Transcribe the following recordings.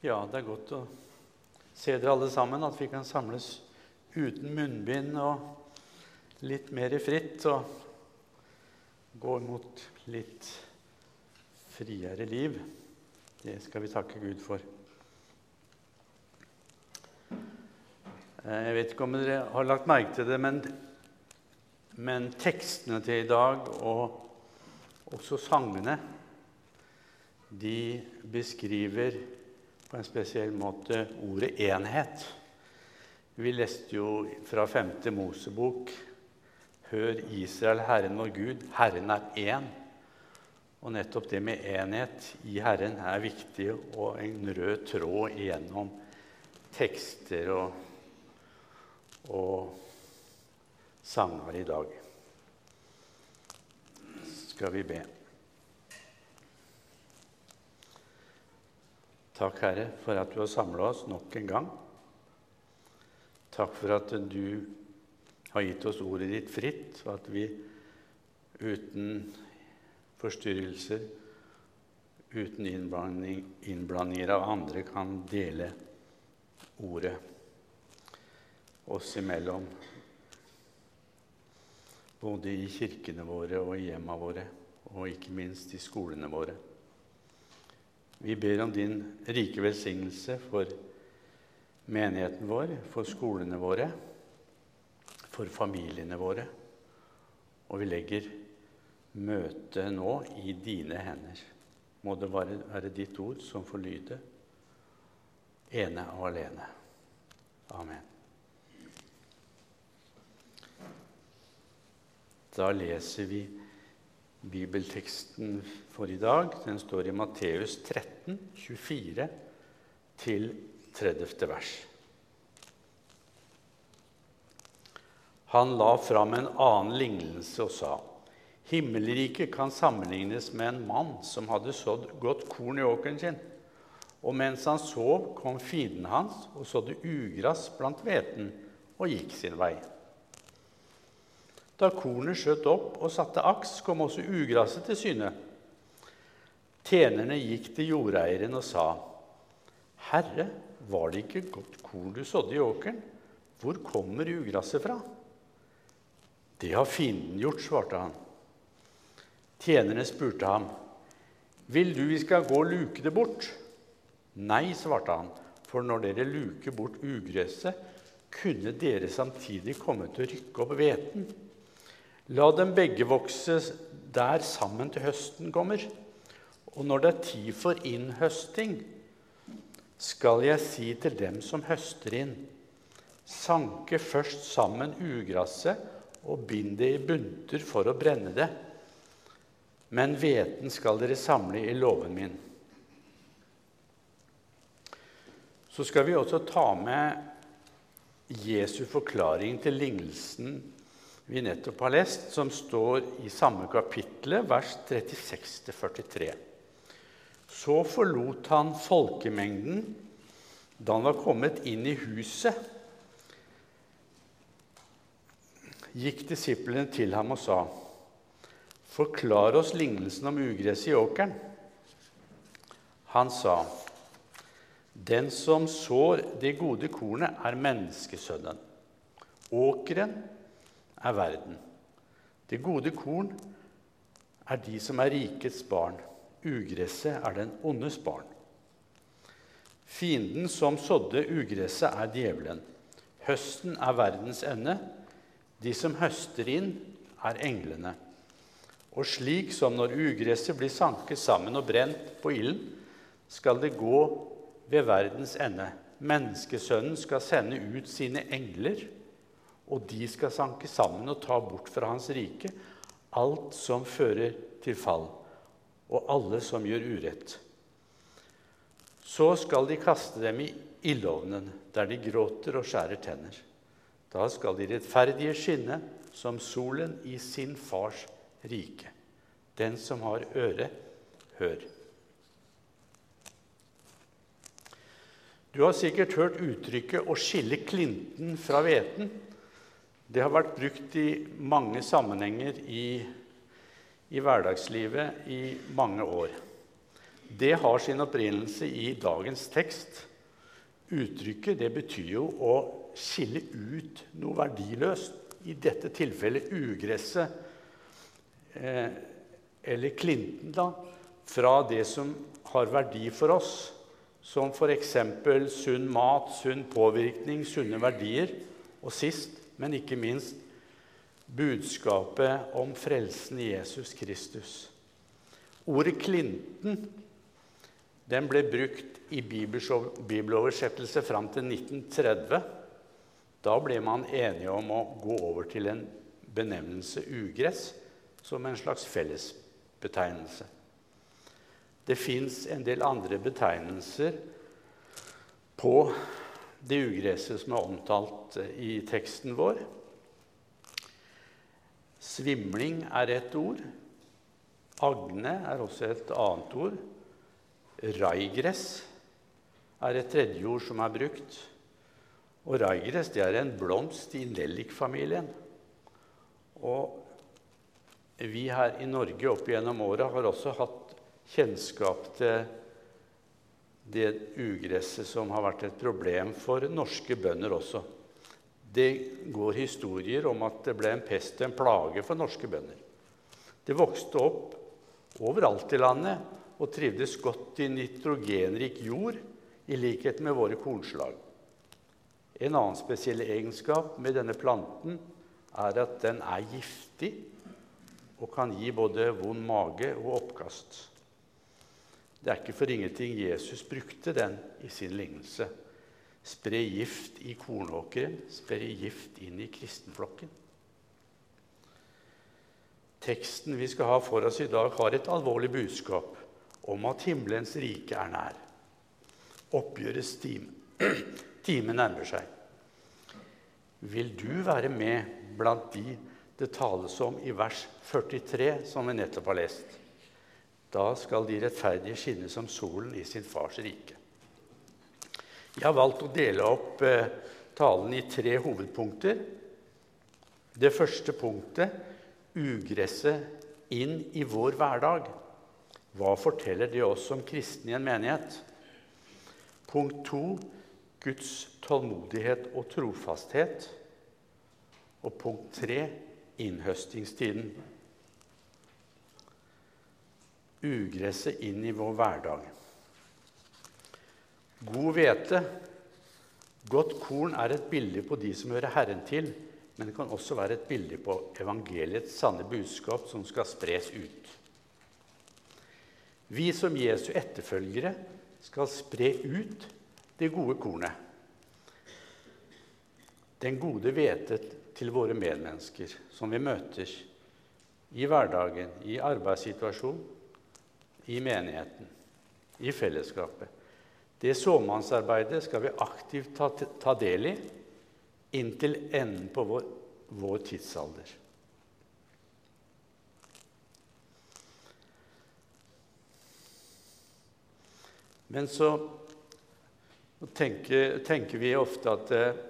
Ja, det er godt å se dere alle sammen, at vi kan samles uten munnbind og litt mer fritt og gå mot litt friere liv. Det skal vi takke Gud for. Eh, jeg vet ikke om dere har lagt merke til det, men, men tekstene til i dag, og også sangene, de beskriver på en spesiell måte ordet 'enhet'. Vi leste jo fra 5. Mosebok Hør Israel, Herren vår Gud, Herren er én. Og nettopp det med enhet i Herren er viktig og en rød tråd igjennom tekster og, og sanger i dag. Skal vi be. Takk, Herre, for at du har samla oss nok en gang. Takk for at du har gitt oss ordet ditt fritt, og at vi uten forstyrrelser, uten innblanding, innblandinger av andre, kan dele ordet oss imellom. Både i kirkene våre og i hjemma våre, og ikke minst i skolene våre. Vi ber om din rike velsignelse for menigheten vår, for skolene våre, for familiene våre. Og vi legger møtet nå i dine hender. Må det være, ditt ord som får lyde, ene og alene. Amen. Da leser vi Bibelteksten for i dag den står i Matteus 13, 24 til 30. vers. Han la fram en annen lignelse og sa:" Himmelriket kan sammenlignes med en mann som hadde sådd godt korn i åkeren sin. Og mens han sov, kom fienden hans og sådde ugress blant hveten og gikk sin vei. Da kornet skjøt opp og satte aks, kom også ugraset til syne. Tjenerne gikk til jordeieren og sa, 'Herre, var det ikke godt korn du sådde i åkeren? Hvor kommer ugraset fra?' 'Det har fienden gjort', svarte han. Tjenerne spurte ham, 'Vil du vi skal gå og luke det bort?' 'Nei', svarte han, 'for når dere luker bort ugresset, kunne dere samtidig komme til å rykke opp hveten.' La dem begge vokse der sammen til høsten kommer. Og når det er tid for innhøsting, skal jeg si til dem som høster inn, sanke først sammen ugraset og bind det i bunter for å brenne det. Men hveten skal dere samle i låven min. Så skal vi også ta med Jesu forklaring til lignelsen vi nettopp har lest, som står i samme kapittel, vers 36-43. Så forlot han folkemengden da han var kommet inn i huset. Gikk disiplene til ham og sa, 'Forklar oss lignelsen om ugresset i åkeren.' Han sa, 'Den som sår det gode kornet, er menneskesønnen.' Åkeren er verden. Det gode korn er de som er rikets barn. Ugresset er den ondes barn. Fienden som sådde ugresset, er djevelen. Høsten er verdens ende. De som høster inn, er englene. Og slik som når ugresset blir sanket sammen og brent på ilden, skal det gå ved verdens ende. Menneskesønnen skal sende ut sine engler og de skal sanke sammen og ta bort fra hans rike alt som fører til fall, og alle som gjør urett. Så skal de kaste dem i ildovnen, der de gråter og skjærer tenner. Da skal de rettferdige skinne som solen i sin fars rike. Den som har øre, hør. Du har sikkert hørt uttrykket 'å skille klinten fra hveten'. Det har vært brukt i mange sammenhenger i, i hverdagslivet i mange år. det har sin opprinnelse i dagens tekst. Uttrykket det betyr jo å skille ut noe verdiløst. I dette tilfellet ugresset, eh, eller klinten, da, fra det som har verdi for oss, som f.eks. sunn mat, sunn påvirkning, sunne verdier, og sist, men ikke minst, budskapet om frelsen i Jesus Kristus. Ordet 'klinten' den ble brukt i bibeloversettelse fram til 1930. Da ble man enige om å gå over til en benevnelse 'ugress' som en slags fellesbetegnelse. Det fins en del andre betegnelser på det ugresset som er omtalt i teksten vår. Svimling er ett ord. Agne er også et annet ord. Raigress er et tredje ord som er brukt. Og raigress er en blomst i nellikfamilien. Og vi her i Norge opp gjennom åra har også hatt kjennskap til det ugresset som har vært et problem for norske bønder også. Det går historier om at det ble en pest og en plage for norske bønder. Det vokste opp overalt i landet og trivdes godt i nitrogenrik jord, i likhet med våre kornslag. En annen spesiell egenskap med denne planten er at den er giftig og kan gi både vond mage og oppkast. Det er ikke for ingenting Jesus brukte den i sin lignelse. Spre gift i kornåkeren, spre gift inn i kristenflokken. Teksten vi skal ha for oss i dag, har et alvorlig budskap om at himmelens rike er nær. Oppgjørets time, time nærmer seg. Vil du være med blant de det tales om i vers 43, som vi nettopp har lest? Da skal de rettferdige skinne som solen i sin fars rike. Jeg har valgt å dele opp eh, talen i tre hovedpunkter. Det første punktet ugresset inn i vår hverdag. Hva forteller det oss som kristne i en menighet? Punkt to Guds tålmodighet og trofasthet. Og punkt tre innhøstingstiden. Ugresset inn i vår hverdag. God hvete, godt korn, er et bilde på de som hører Herren til, men det kan også være et bilde på evangeliets sanne budskap som skal spres ut. Vi som Jesu etterfølgere skal spre ut det gode kornet. Den gode hvete til våre medmennesker som vi møter i hverdagen, i arbeidssituasjonen, i menigheten, i fellesskapet. Det såmannsarbeidet skal vi aktivt ta, ta del i inntil enden på vår, vår tidsalder. Men så tenker, tenker vi ofte at eh,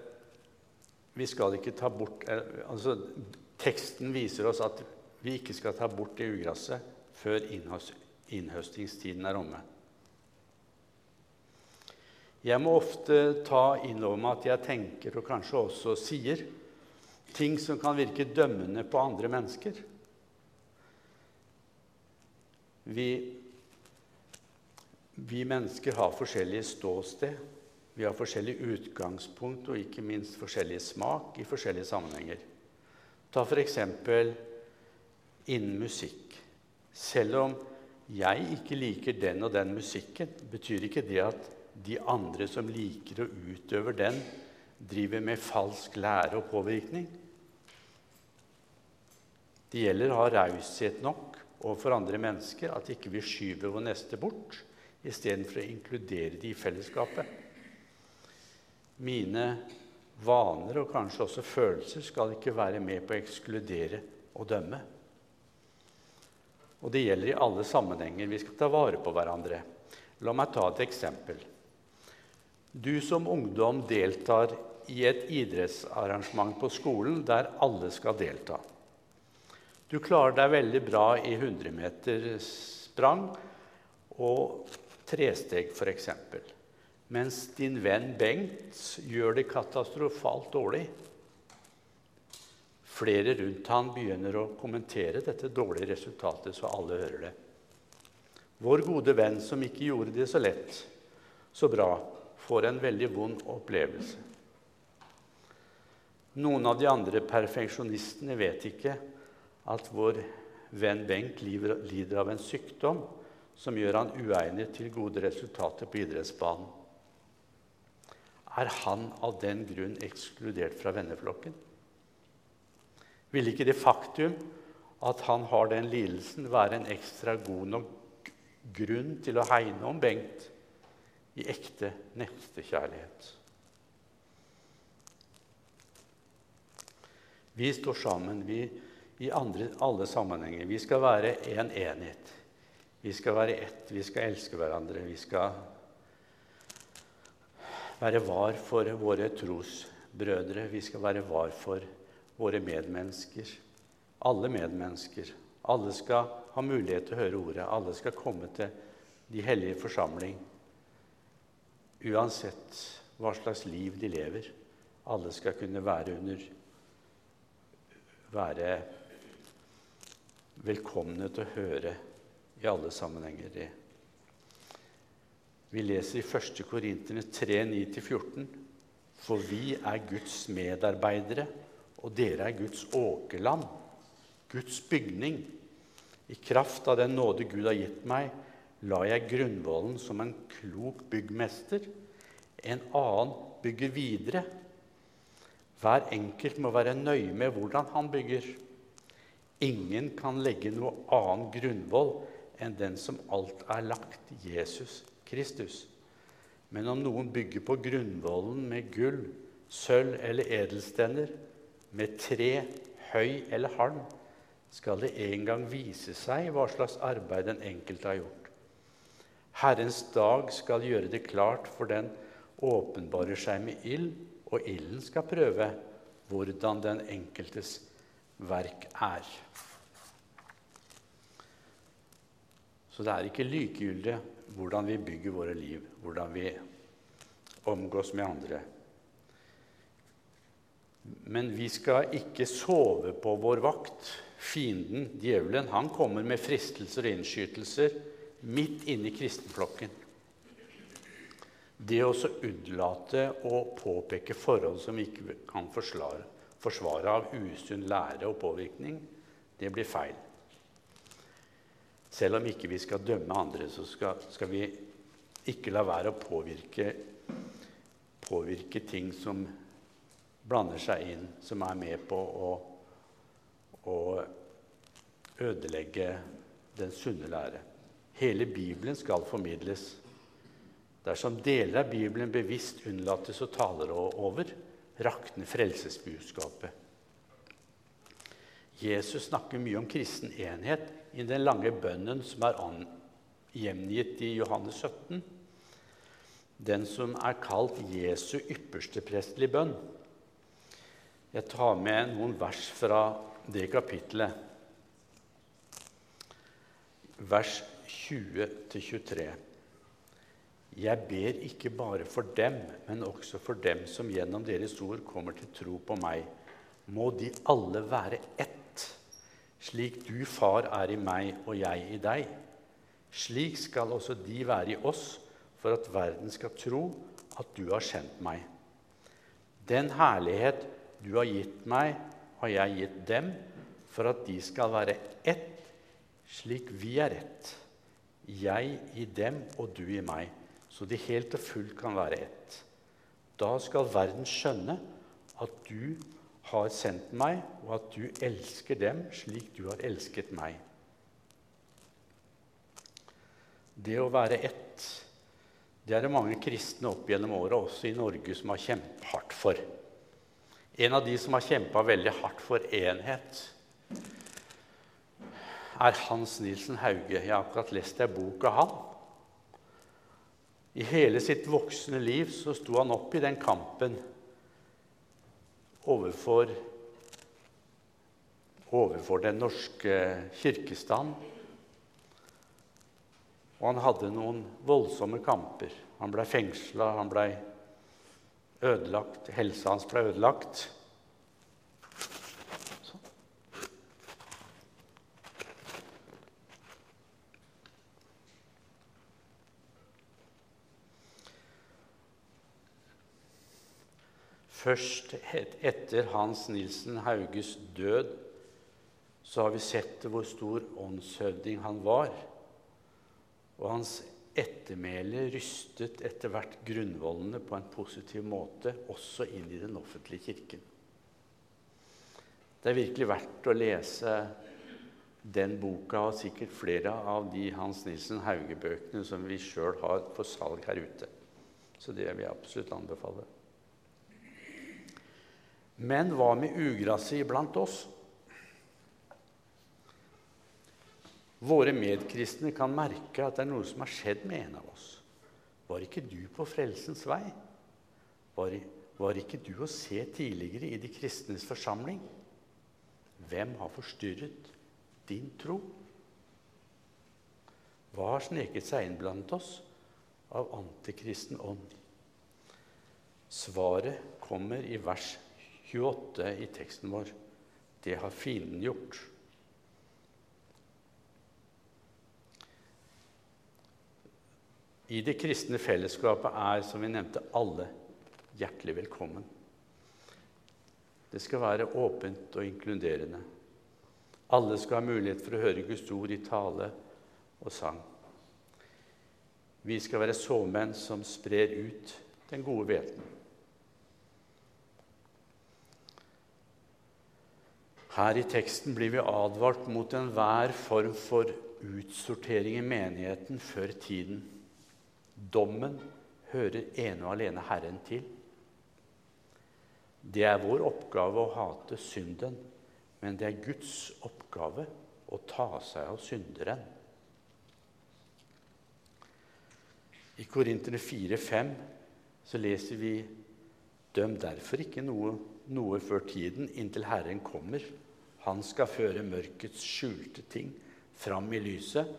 vi skal ikke ta bort eh, altså Teksten viser oss at vi ikke skal ta bort det ugresset før innhøstingstiden er omme. Jeg må ofte ta inn over meg at jeg tenker og kanskje også sier ting som kan virke dømmende på andre mennesker. Vi, vi mennesker har forskjellige ståsted. Vi har forskjellig utgangspunkt og ikke minst forskjellig smak i forskjellige sammenhenger. Ta f.eks. innen musikk. Selv om jeg ikke liker den og den musikken, betyr ikke det at de andre som liker og utøver den, driver med falsk lære og påvirkning. Det gjelder å ha raushet nok overfor andre mennesker at ikke vi skyver vår neste bort istedenfor å inkludere de i fellesskapet. Mine vaner og kanskje også følelser skal ikke være med på å ekskludere og dømme. Og det gjelder i alle sammenhenger. Vi skal ta vare på hverandre. La meg ta et eksempel. Du som ungdom deltar i et idrettsarrangement på skolen der alle skal delta. Du klarer deg veldig bra i 100-metersprang og tresteg, f.eks. Mens din venn Bengt gjør det katastrofalt dårlig. Flere rundt han begynner å kommentere dette dårlige resultatet, så alle hører det. Vår gode venn som ikke gjorde det så lett, så bra, får en veldig vond opplevelse. Noen av de andre perfeksjonistene vet ikke at vår venn Bengt lider av en sykdom som gjør han uegnet til gode resultater på idrettsbanen. Er han av den grunn ekskludert fra venneflokken? Vil ikke det faktum at han har den lidelsen, være en ekstra god nok grunn til å hegne om Bengt i ekte nestekjærlighet? Vi står sammen vi, i andre, alle sammenhenger. Vi skal være en enhet. Vi skal være ett. Vi skal elske hverandre. Vi skal være var for våre trosbrødre. Vi skal være var for våre medmennesker. Alle medmennesker. Alle skal ha mulighet til å høre ordet. Alle skal komme til de hellige forsamling. Uansett hva slags liv de lever. Alle skal kunne være under være velkomne til å høre i alle sammenhenger det. Vi leser i 1. Korinterne 3, 9-14. For vi er Guds medarbeidere, og dere er Guds åkerland, Guds bygning. I kraft av den nåde Gud har gitt meg, la jeg grunnvollen som en klok byggmester. En annen bygger videre. Hver enkelt må være nøye med hvordan han bygger. Ingen kan legge noe annen grunnvoll enn den som alt er lagt, Jesus Kristus. Men om noen bygger på grunnvollen med gull, sølv eller edelstener, med tre, høy eller halm, skal det en gang vise seg hva slags arbeid den enkelte har gjort. Herrens dag skal gjøre det klart, for den åpenbarer seg med ild og ilden skal prøve hvordan den enkeltes verk er. Så det er ikke likegyldig hvordan vi bygger våre liv, hvordan vi omgås med andre. Men vi skal ikke sove på vår vakt. Fienden, djevelen, han kommer med fristelser og innskytelser midt inne i kristenflokken. Det å unnlate å påpeke forhold som vi ikke kan forsvare, forsvare av usunn lære og påvirkning, det blir feil. Selv om ikke vi skal dømme andre, så skal, skal vi ikke la være å påvirke, påvirke, ting som blander seg inn, som er med på å, å ødelegge den sunne lære. Hele Bibelen skal formidles. Dersom deler av Bibelen bevisst unnlates å tale over, rakner frelsesbudskapet. Jesus snakker mye om kristen enhet i den lange bønnen som er gjengitt i Johannes 17. Den som er kalt Jesu ypperste prestelige bønn. Jeg tar med noen vers fra det kapitlet. Vers 20-23. Jeg ber ikke bare for dem, men også for dem som gjennom deres ord kommer til tro på meg. Må de alle være ett, slik du, Far, er i meg og jeg i deg. Slik skal også de være i oss, for at verden skal tro at du har sendt meg. Den herlighet du har gitt meg, har jeg gitt dem, for at de skal være ett, slik vi er ett. Jeg i dem og du i meg så de helt og fullt kan være ett. Da skal verden skjønne at du har sendt meg, og at du elsker dem slik du har elsket meg. Det å være ett, det er det mange kristne opp gjennom året, også i Norge, som har kjempet hardt for. En av de som har kjempa veldig hardt for enhet, er Hans Nilsen Hauge. Jeg har akkurat lest ei bok av han. I hele sitt voksne liv så sto han opp i den kampen overfor, overfor den norske kirkestand. Og han hadde noen voldsomme kamper. Han blei fengsla, han blei ødelagt. Helsa hans ble ødelagt. Først etter Hans Nilsen Hauges død så har vi sett hvor stor åndshøvding han var. Og hans ettermæle rystet etter hvert grunnvollene på en positiv måte, også inn i den offentlige kirken. Det er virkelig verdt å lese den boka og sikkert flere av de Hans Nilsen Hauge-bøkene som vi sjøl har for salg her ute. Så det vil jeg absolutt anbefale. Men hva med ugraset iblant oss? Våre medkristne kan merke at det er noe som har skjedd med en av oss. Var ikke du på frelsens vei? Var, var ikke du å se tidligere i de kristnes forsamling? Hvem har forstyrret din tro? Hva har sneket seg inn blant oss av antikristen ånd? Svaret kommer i vers 28 i teksten vår. Det har fienden gjort. I det kristne fellesskapet er, som vi nevnte, alle hjertelig velkommen. Det skal være åpent og inkluderende. Alle skal ha mulighet for å høre Guds ord i tale og sang. Vi skal være såmenn som sprer ut den gode hveten. Her i teksten blir vi advart mot enhver form for utsortering i menigheten før tiden. Dommen hører ene og alene Herren til. Det er vår oppgave å hate synden, men det er Guds oppgave å ta seg av synderen. I Korinterne 4,5 så leser vi Døm derfor ikke noe, noe før tiden, inntil Herren kommer. Han skal føre mørkets skjulte ting fram i lyset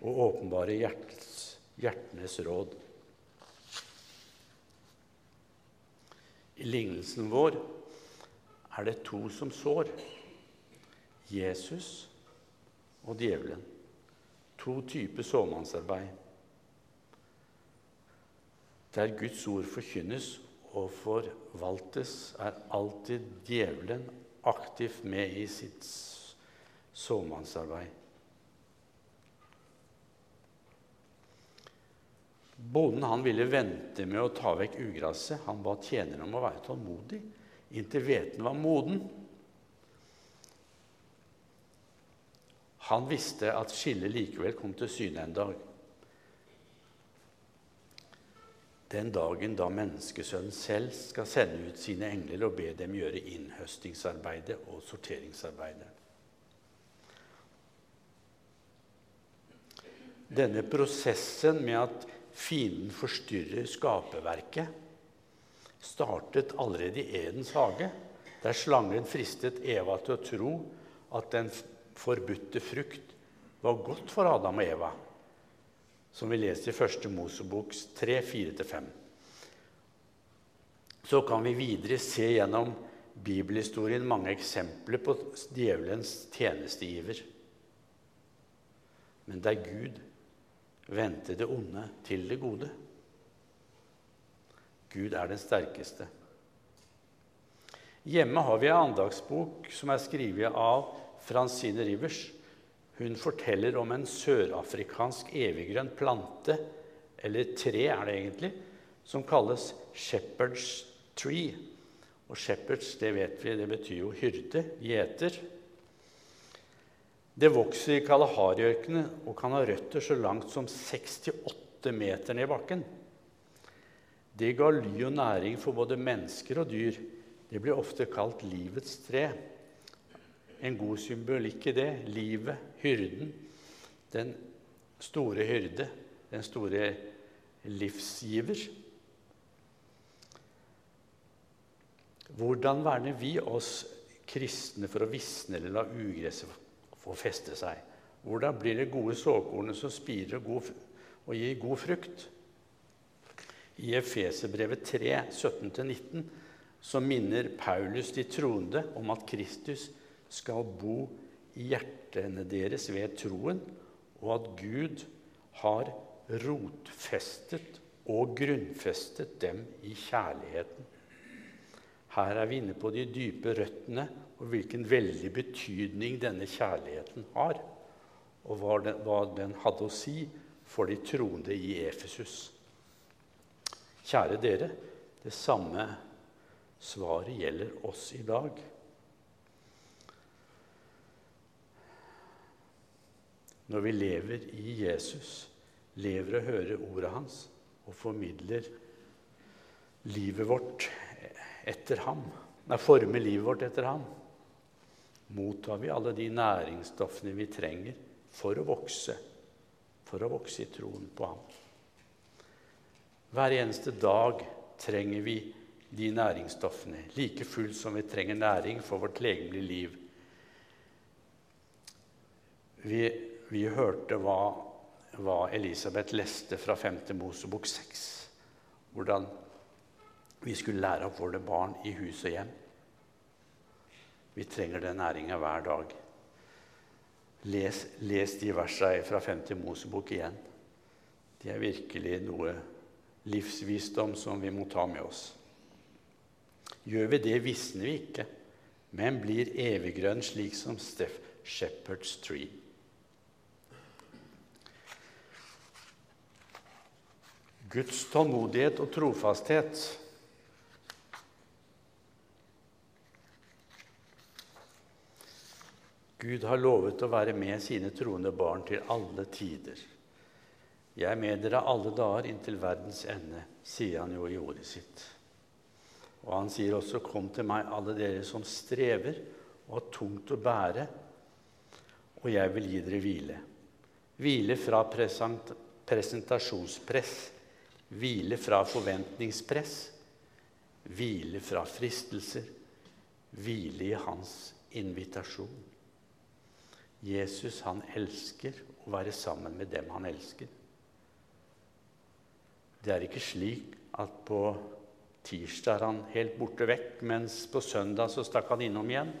og åpenbare hjertets hjertenes råd. I lignelsen vår er det to som sår. Jesus og djevelen. To typer såmannsarbeid. Der Guds ord forkynnes og forvaltes, er alltid djevelen aktivt med i sitt såmannsarbeid. Bonden han ville vente med å ta vekk ugraset. Han ba tjeneren om å være tålmodig inntil hveten var moden. Han visste at skillet likevel kom til syne en dag. Den dagen da menneskesønnen selv skal sende ut sine engler og be dem gjøre innhøstingsarbeidet og sorteringsarbeidet. Denne prosessen med at fienden forstyrrer skaperverket, startet allerede i Edens hage, der slangen fristet Eva til å tro at den forbudte frukt var godt for Adam og Eva, som vi leser i første Moseboks 3, 4-5. Så kan vi videre se gjennom bibelhistorien mange eksempler på djevelens tjenesteiver. Men det er Gud vendte det onde til det gode. Gud er den sterkeste. Hjemme har vi en andagsbok som er skrevet av Francine Rivers. Hun forteller om en sørafrikansk eviggrønn plante, eller tre er det egentlig, som kalles shepherd's tree. Og shepherds, det vet vi, det betyr jo hyrde, gjeter. Det vokser i Kalahari-ørkenen og kan ha røtter så langt som 68 meter ned i bakken. Det ga ly og næring for både mennesker og dyr. Det blir ofte kalt livets tre. En god symbolikk i det. Livet, hyrden. Den store hyrde. Den store livsgiver. Hvordan verner vi oss kristne for å visne eller la ugresset få feste seg. Hvordan blir det gode såkornet som spirer og, og gir god frukt? I Efeserbrevet 3, 17-19, så minner Paulus de troende om at Kristus skal bo i hjertene deres ved troen, og at Gud har rotfestet og grunnfestet dem i kjærligheten. Her er vi inne på de dype røttene og hvilken veldig betydning denne kjærligheten har. Og hva den, hadde å si for de troende i Efesus. Kjære dere, det samme svaret gjelder oss i dag. Når vi lever i Jesus, lever og hører ordet hans og formidler livet vårt etter ham, nei, former livet vårt etter ham, mottar vi alle de næringsstoffene vi trenger for å vokse, for å vokse i troen på ham. Hver eneste dag trenger vi de næringsstoffene, like fullt som vi trenger næring for vårt legemlige liv. Vi, vi hørte hva, hva, Elisabeth leste fra 5. Mosebok 6, hvordan vi skulle lære opp våre barn i hus og hjem. Vi trenger den næringa hver dag. Les, les de versene fra 5. Mosebok igjen. De er virkelig noe livsvisdom som vi må ta med oss. Gjør vi det, visner vi ikke, men blir eviggrønn slik som Steff Shepherd's Tree. Guds tålmodighet og trofasthet Gud har lovet å være med sine troende barn til alle tider. Jeg er med dere alle dager inntil verdens ende, sier han jo i ordet sitt. Og han sier også, 'Kom til meg, alle dere som strever og har tungt å bære, og jeg vil gi dere hvile.' Hvile fra presentasjonspress, hvile fra forventningspress, hvile fra fristelser, hvile i hans invitasjon. Jesus han elsker å være sammen med dem han elsker. Det er ikke slik at på tirsdag er han helt borte vekk, mens på søndag så stakk han innom igjen.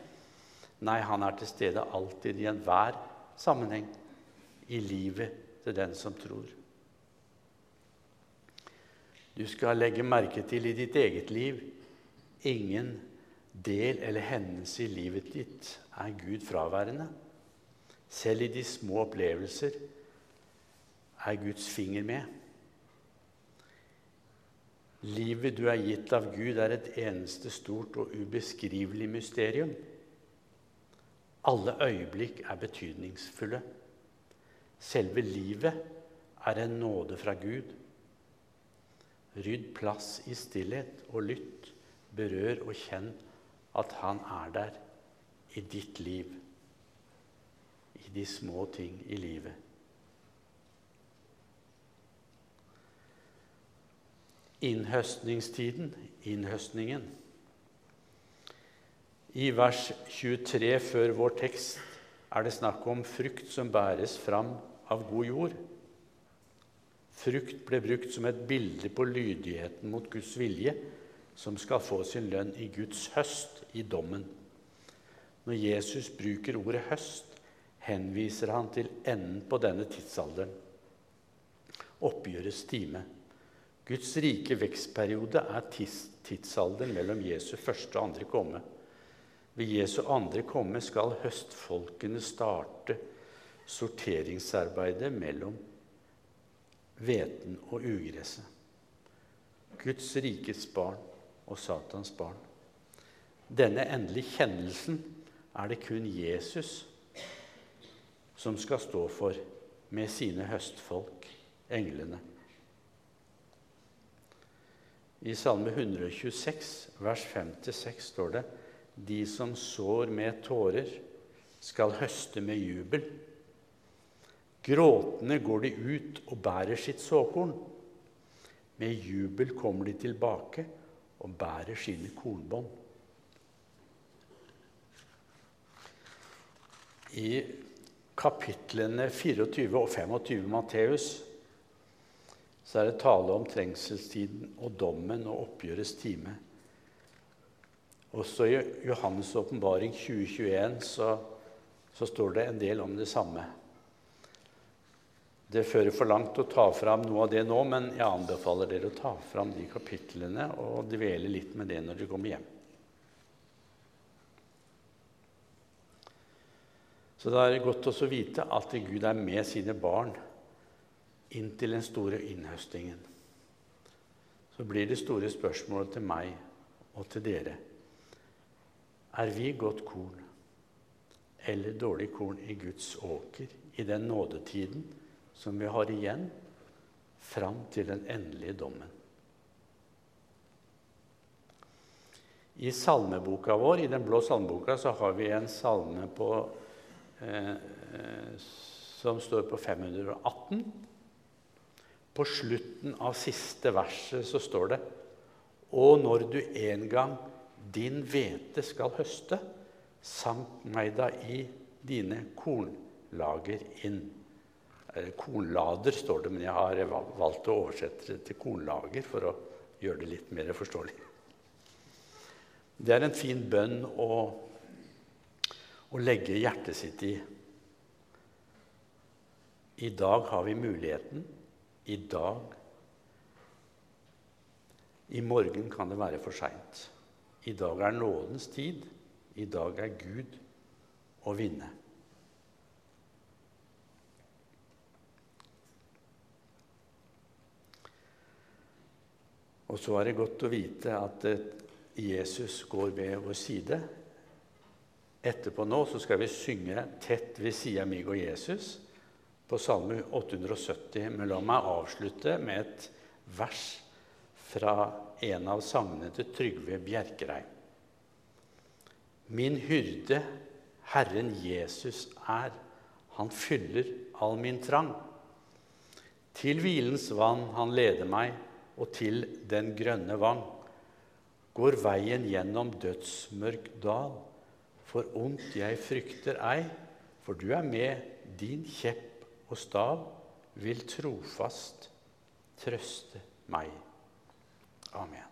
Nei, han er til stede alltid i enhver sammenheng i livet til den som tror. Du skal legge merke til i ditt eget liv ingen del eller hendelse i livet ditt er Gud fraværende. Selv i de små opplevelser er Guds finger med. Livet du er gitt av Gud, er et eneste stort og ubeskrivelig mysterium. Alle øyeblikk er betydningsfulle. Selve livet er en nåde fra Gud. Rydd plass i stillhet og lytt. Berør og kjenn at Han er der i ditt liv de små ting i livet. Innhøstningstiden, innhøstningen. I vers 23 før vår tekst er det snakk om frukt som bæres fram av god jord. Frukt ble brukt som et bilde på lydigheten mot Guds vilje, som skal få sin lønn i Guds høst, i dommen. Når Jesus bruker ordet høst, henviser han til enden på denne tidsalderen. Oppgjørets time. Guds rike vekstperiode er tidsalderen mellom Jesu første og andre komme. Ved Jesu andre komme skal høstfolkene starte sorteringsarbeidet mellom hveten og ugresset. Guds rikets barn og Satans barn. Denne endelige kjennelsen er det kun Jesus som skal stå for med sine høstfolk, englene. I Salme 126, vers 5-6 står det De som sår med tårer, skal høste med jubel. Gråtende går de ut og bærer sitt såkorn. Med jubel kommer de tilbake og bærer sine kornbånd. I kapitlene 24 og 25 Matteus, så er det tale om trengselstiden og dommen og oppgjørets time. Også i Johannes' åpenbaring 2021 så, så står det en del om det samme. Det fører for langt å ta fram noe av det nå, men jeg anbefaler dere å ta fram de kapitlene og dvele litt med det når dere kommer hjem. Så det er godt å vite at Gud er med sine barn inntil den store innhøstingen. Så blir det store spørsmålet til meg og til dere Er vi godt korn eller dårlig korn i Guds åker i den nådetiden som vi har igjen fram til den endelige dommen? I salmeboka vår, i den blå salmeboka så har vi en salme på som står på 518. På slutten av siste verset så står det Og når du en gang din hvete skal høste, samt meg da i dine kornlager inn. Kornlader står det, men jeg har valgt å oversette det til kornlager for å gjøre det litt mer forståelig. Det er en fin bønn å å legge hjertet sitt i. I dag har vi muligheten. I dag I morgen kan det være for seint. I dag er nådens tid. I dag er Gud å vinne. Og så er det godt å vite at Jesus går ved vår side Etterpå nå så skal vi synge tett ved sida meg og Jesus på Salme 870. Men la meg avslutte med et vers fra en av sangene til Trygve Bjerkreim. Min hyrde, Herren Jesus er, han fyller all min trang. Til hvilens vann han leder meg, og til den grønne vang. Går veien gjennom dødsmørk dal for ondt jeg frykter ei, for du er med, din kjepp og stav vil trofast trøste meg. Amen.